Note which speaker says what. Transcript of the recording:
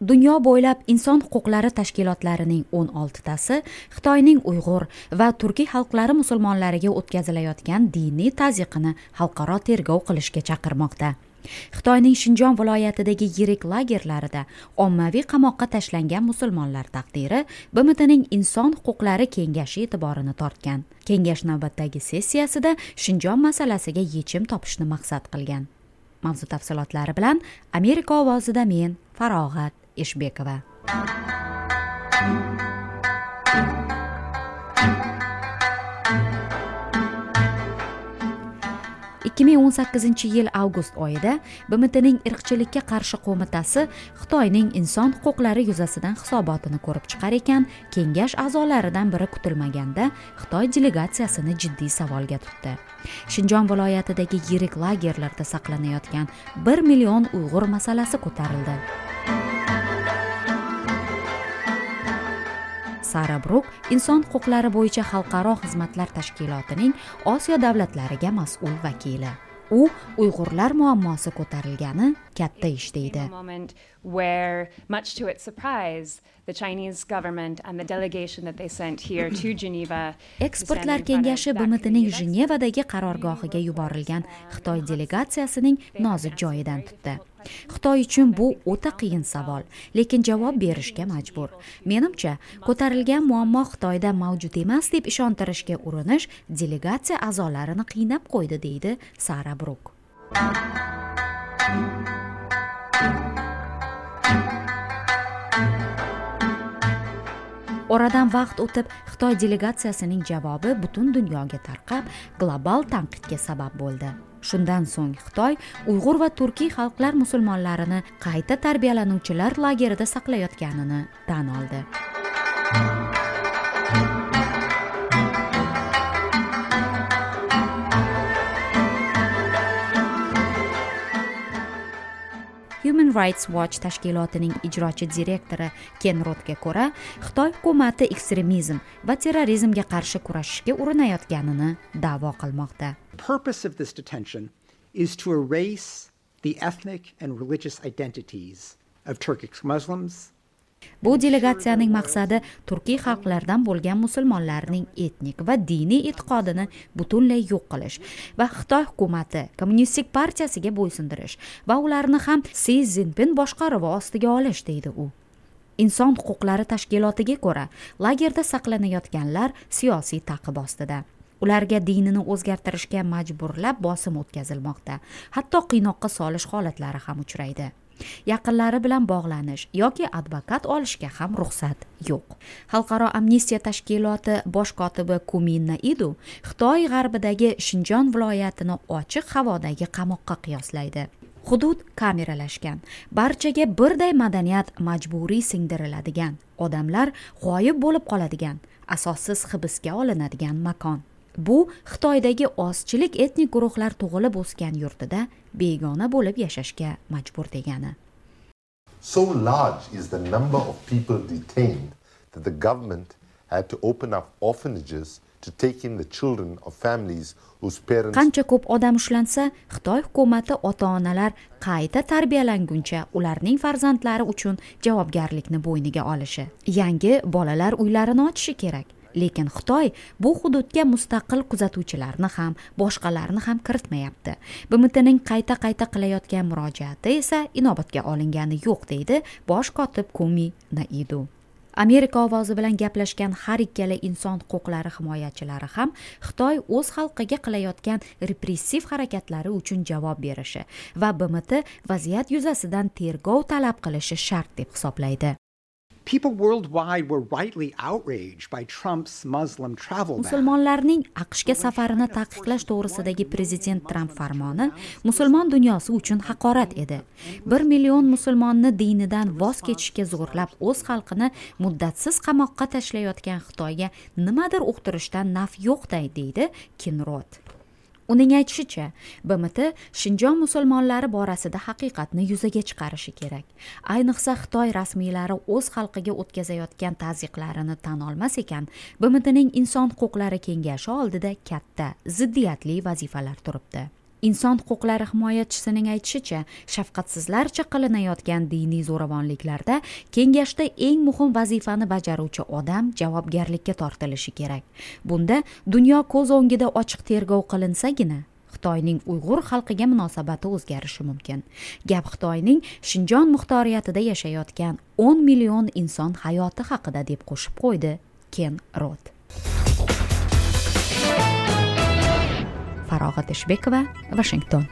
Speaker 1: dunyo bo'ylab inson huquqlari tashkilotlarining o'n oltitasi xitoyning uyg'ur va turkiy xalqlari musulmonlariga o'tkazilayotgan diniy taziqini xalqaro tergov qilishga chaqirmoqda. Xitoyning shinjon viloyatidagi yirik lagerlarida ommaviy qamoqqa tashlangan musulmonlar taqdiri bmtning inson huquqlari kengashi e'tiborini tortgan. Kengash navbatdagi sessiyasida shinjon masalasiga yechim topishni maqsad qilgan. Mavzu tafsilotlari bilan amerika ovozida men farog'at. Eshbekova 2018 yil avgust oyida bmtning irqchilikka qarshi qo'mitasi xitoyning inson huquqlari yuzasidan hisobotini ko'rib chiqar ekan kengash a'zolaridan biri kutilmaganda xitoy delegatsiyasini jiddiy savolga tutdi. Shinjon viloyatidagi yirik lagerlarda saqlanayotgan bir million uyg'ur masalasi ko'tarildi. Sara bruk inson huquqlari bo'yicha xalqaro xizmatlar tashkilotining osiyo davlatlariga mas'ul vakili. U uyg'urlar muammosi ko'tarilgani katta ish deydi. ekspertlar kengashi bmtning jenevadagi qarorgohiga yuborilgan xitoy delegatsiyasining nozik joyidan tutdi xitoy uchun bu o'ta qiyin savol lekin javob berishga majbur. Menimcha ko'tarilgan muammo xitoyda mavjud emas deb ishontirishga urinish delegatsiya a'zolarini qiynab qo'ydi deydi sara bruk oradan vaqt o'tib xitoy delegatsiyasining javobi butun dunyoga tarqab global tanqidga sabab bo'ldi. Shundan so'ng xitoy uyg'ur va turkiy xalqlar musulmonlarini qayta tarbiyalanuvchilar lagerida saqlayotganini tan oldi. Human rights watch tashkilotining ijrochi direktori ken rotga ko'ra xitoy hukumati ekstremizm va terrorizmga qarshi kurashishga urinayotganini da'vo qilmoqda.
Speaker 2: Purpose of this detention is to erase the ethnic and religious identities of Turkic Muslims
Speaker 1: bu delegatsiyaning maqsadi turkiy xalqlardan bo'lgan musulmonlarning etnik va diniy e'tiqodini butunlay yo'q qilish va xitoy hukumati kommunistik partiyasiga bo'ysundirish va ularni ham si zinpin boshqaruvi ostiga olish deydi u. Inson huquqlari tashkilotiga ko'ra lagerda saqlanayotganlar siyosiy ta'qib ostida. Ularga dinini o'zgartirishga majburlab bosim o'tkazilmoqda. Hatto qiynoqqa solish holatlari ham uchraydi. Yaqinlari bilan bog'lanish yoki advokat olishga ham ruxsat yo'q. Xalqaro amnistiya tashkiloti bosh kotibi kumin naidu xitoy g'arbidagi shinjon viloyatini ochiq havodagi qamoqqa qiyoslaydi. Hudud kameralashgan barchaga birday madaniyat majburiy singdiriladigan odamlar g'oyib bo'lib qoladigan asossiz hibsga olinadigan makon. Bu xitoydagi ozchilik etnik guruhlar tug'ilib o'sgan yurtida begona bo'lib yashashga majbur degani.
Speaker 3: So large is the number of people detained that the government had to open up orphanages to take in the children of families whose parents
Speaker 1: qancha ko'p odam ushlansa xitoy hukumati ota onalar qayta tarbiyalanguncha ularning farzandlari uchun javobgarlikni bo'yniga olishi yangi bolalar uylarini ochishi kerak lekin xitoy bu hududga mustaqil kuzatuvchilarni ham boshqalarni ham kiritmayapti. Bmtning qayta qayta qilayotgan murojaati esa inobatga olingani yo'q deydi bosh kotib kumi naidu. Amerika ovozi bilan gaplashgan har ikkala inson huquqlari himoyachilari ham xitoy o'z xalqiga qilayotgan repressiv harakatlari uchun javob berishi va bmt vaziyat yuzasidan tergov talab qilishi shart deb hisoblaydi.
Speaker 2: People worldwide were rightly outraged by Trump's Muslim travel ban.
Speaker 1: Musulmonlarning AQShga safarini taqiqlash to'g'risidagi prezident Tramp farmoni musulmon dunyosi uchun haqorat edi. 1 million musulmonni dinidan voz kechishga zo'rlab o'z xalqini muddatsiz qamoqqa tashlayotgan Xitoyga nimadir uqtirishdan naf yo'qday deydi Kinrod. Uning aytishicha bmt shinjon musulmonlari borasida haqiqatni yuzaga chiqarishi kerak. Ayniqsa xitoy rasmiylari o'z xalqiga o'tkazayotgan tazyiqlarini tan olmas ekan bmtning inson huquqlari kengashi oldida katta ziddiyatli vazifalar turibdi. Inson huquqlari himoyachisining aytishicha shafqatsizlarcha qilinayotgan diniy zo'ravonliklarda kengashda eng muhim vazifani bajaruvchi odam javobgarlikka tortilishi kerak. Bunda dunyo ko'z o'ngida ochiq tergov qilinsagina xitoyning uyg'ur xalqiga munosabati o'zgarishi mumkin. Gap xitoyning shinjon muxtoriyatida yashayotgan o'n million inson hayoti haqida deb qo'shib qo'ydi ken rot farog'at eshbekova vashington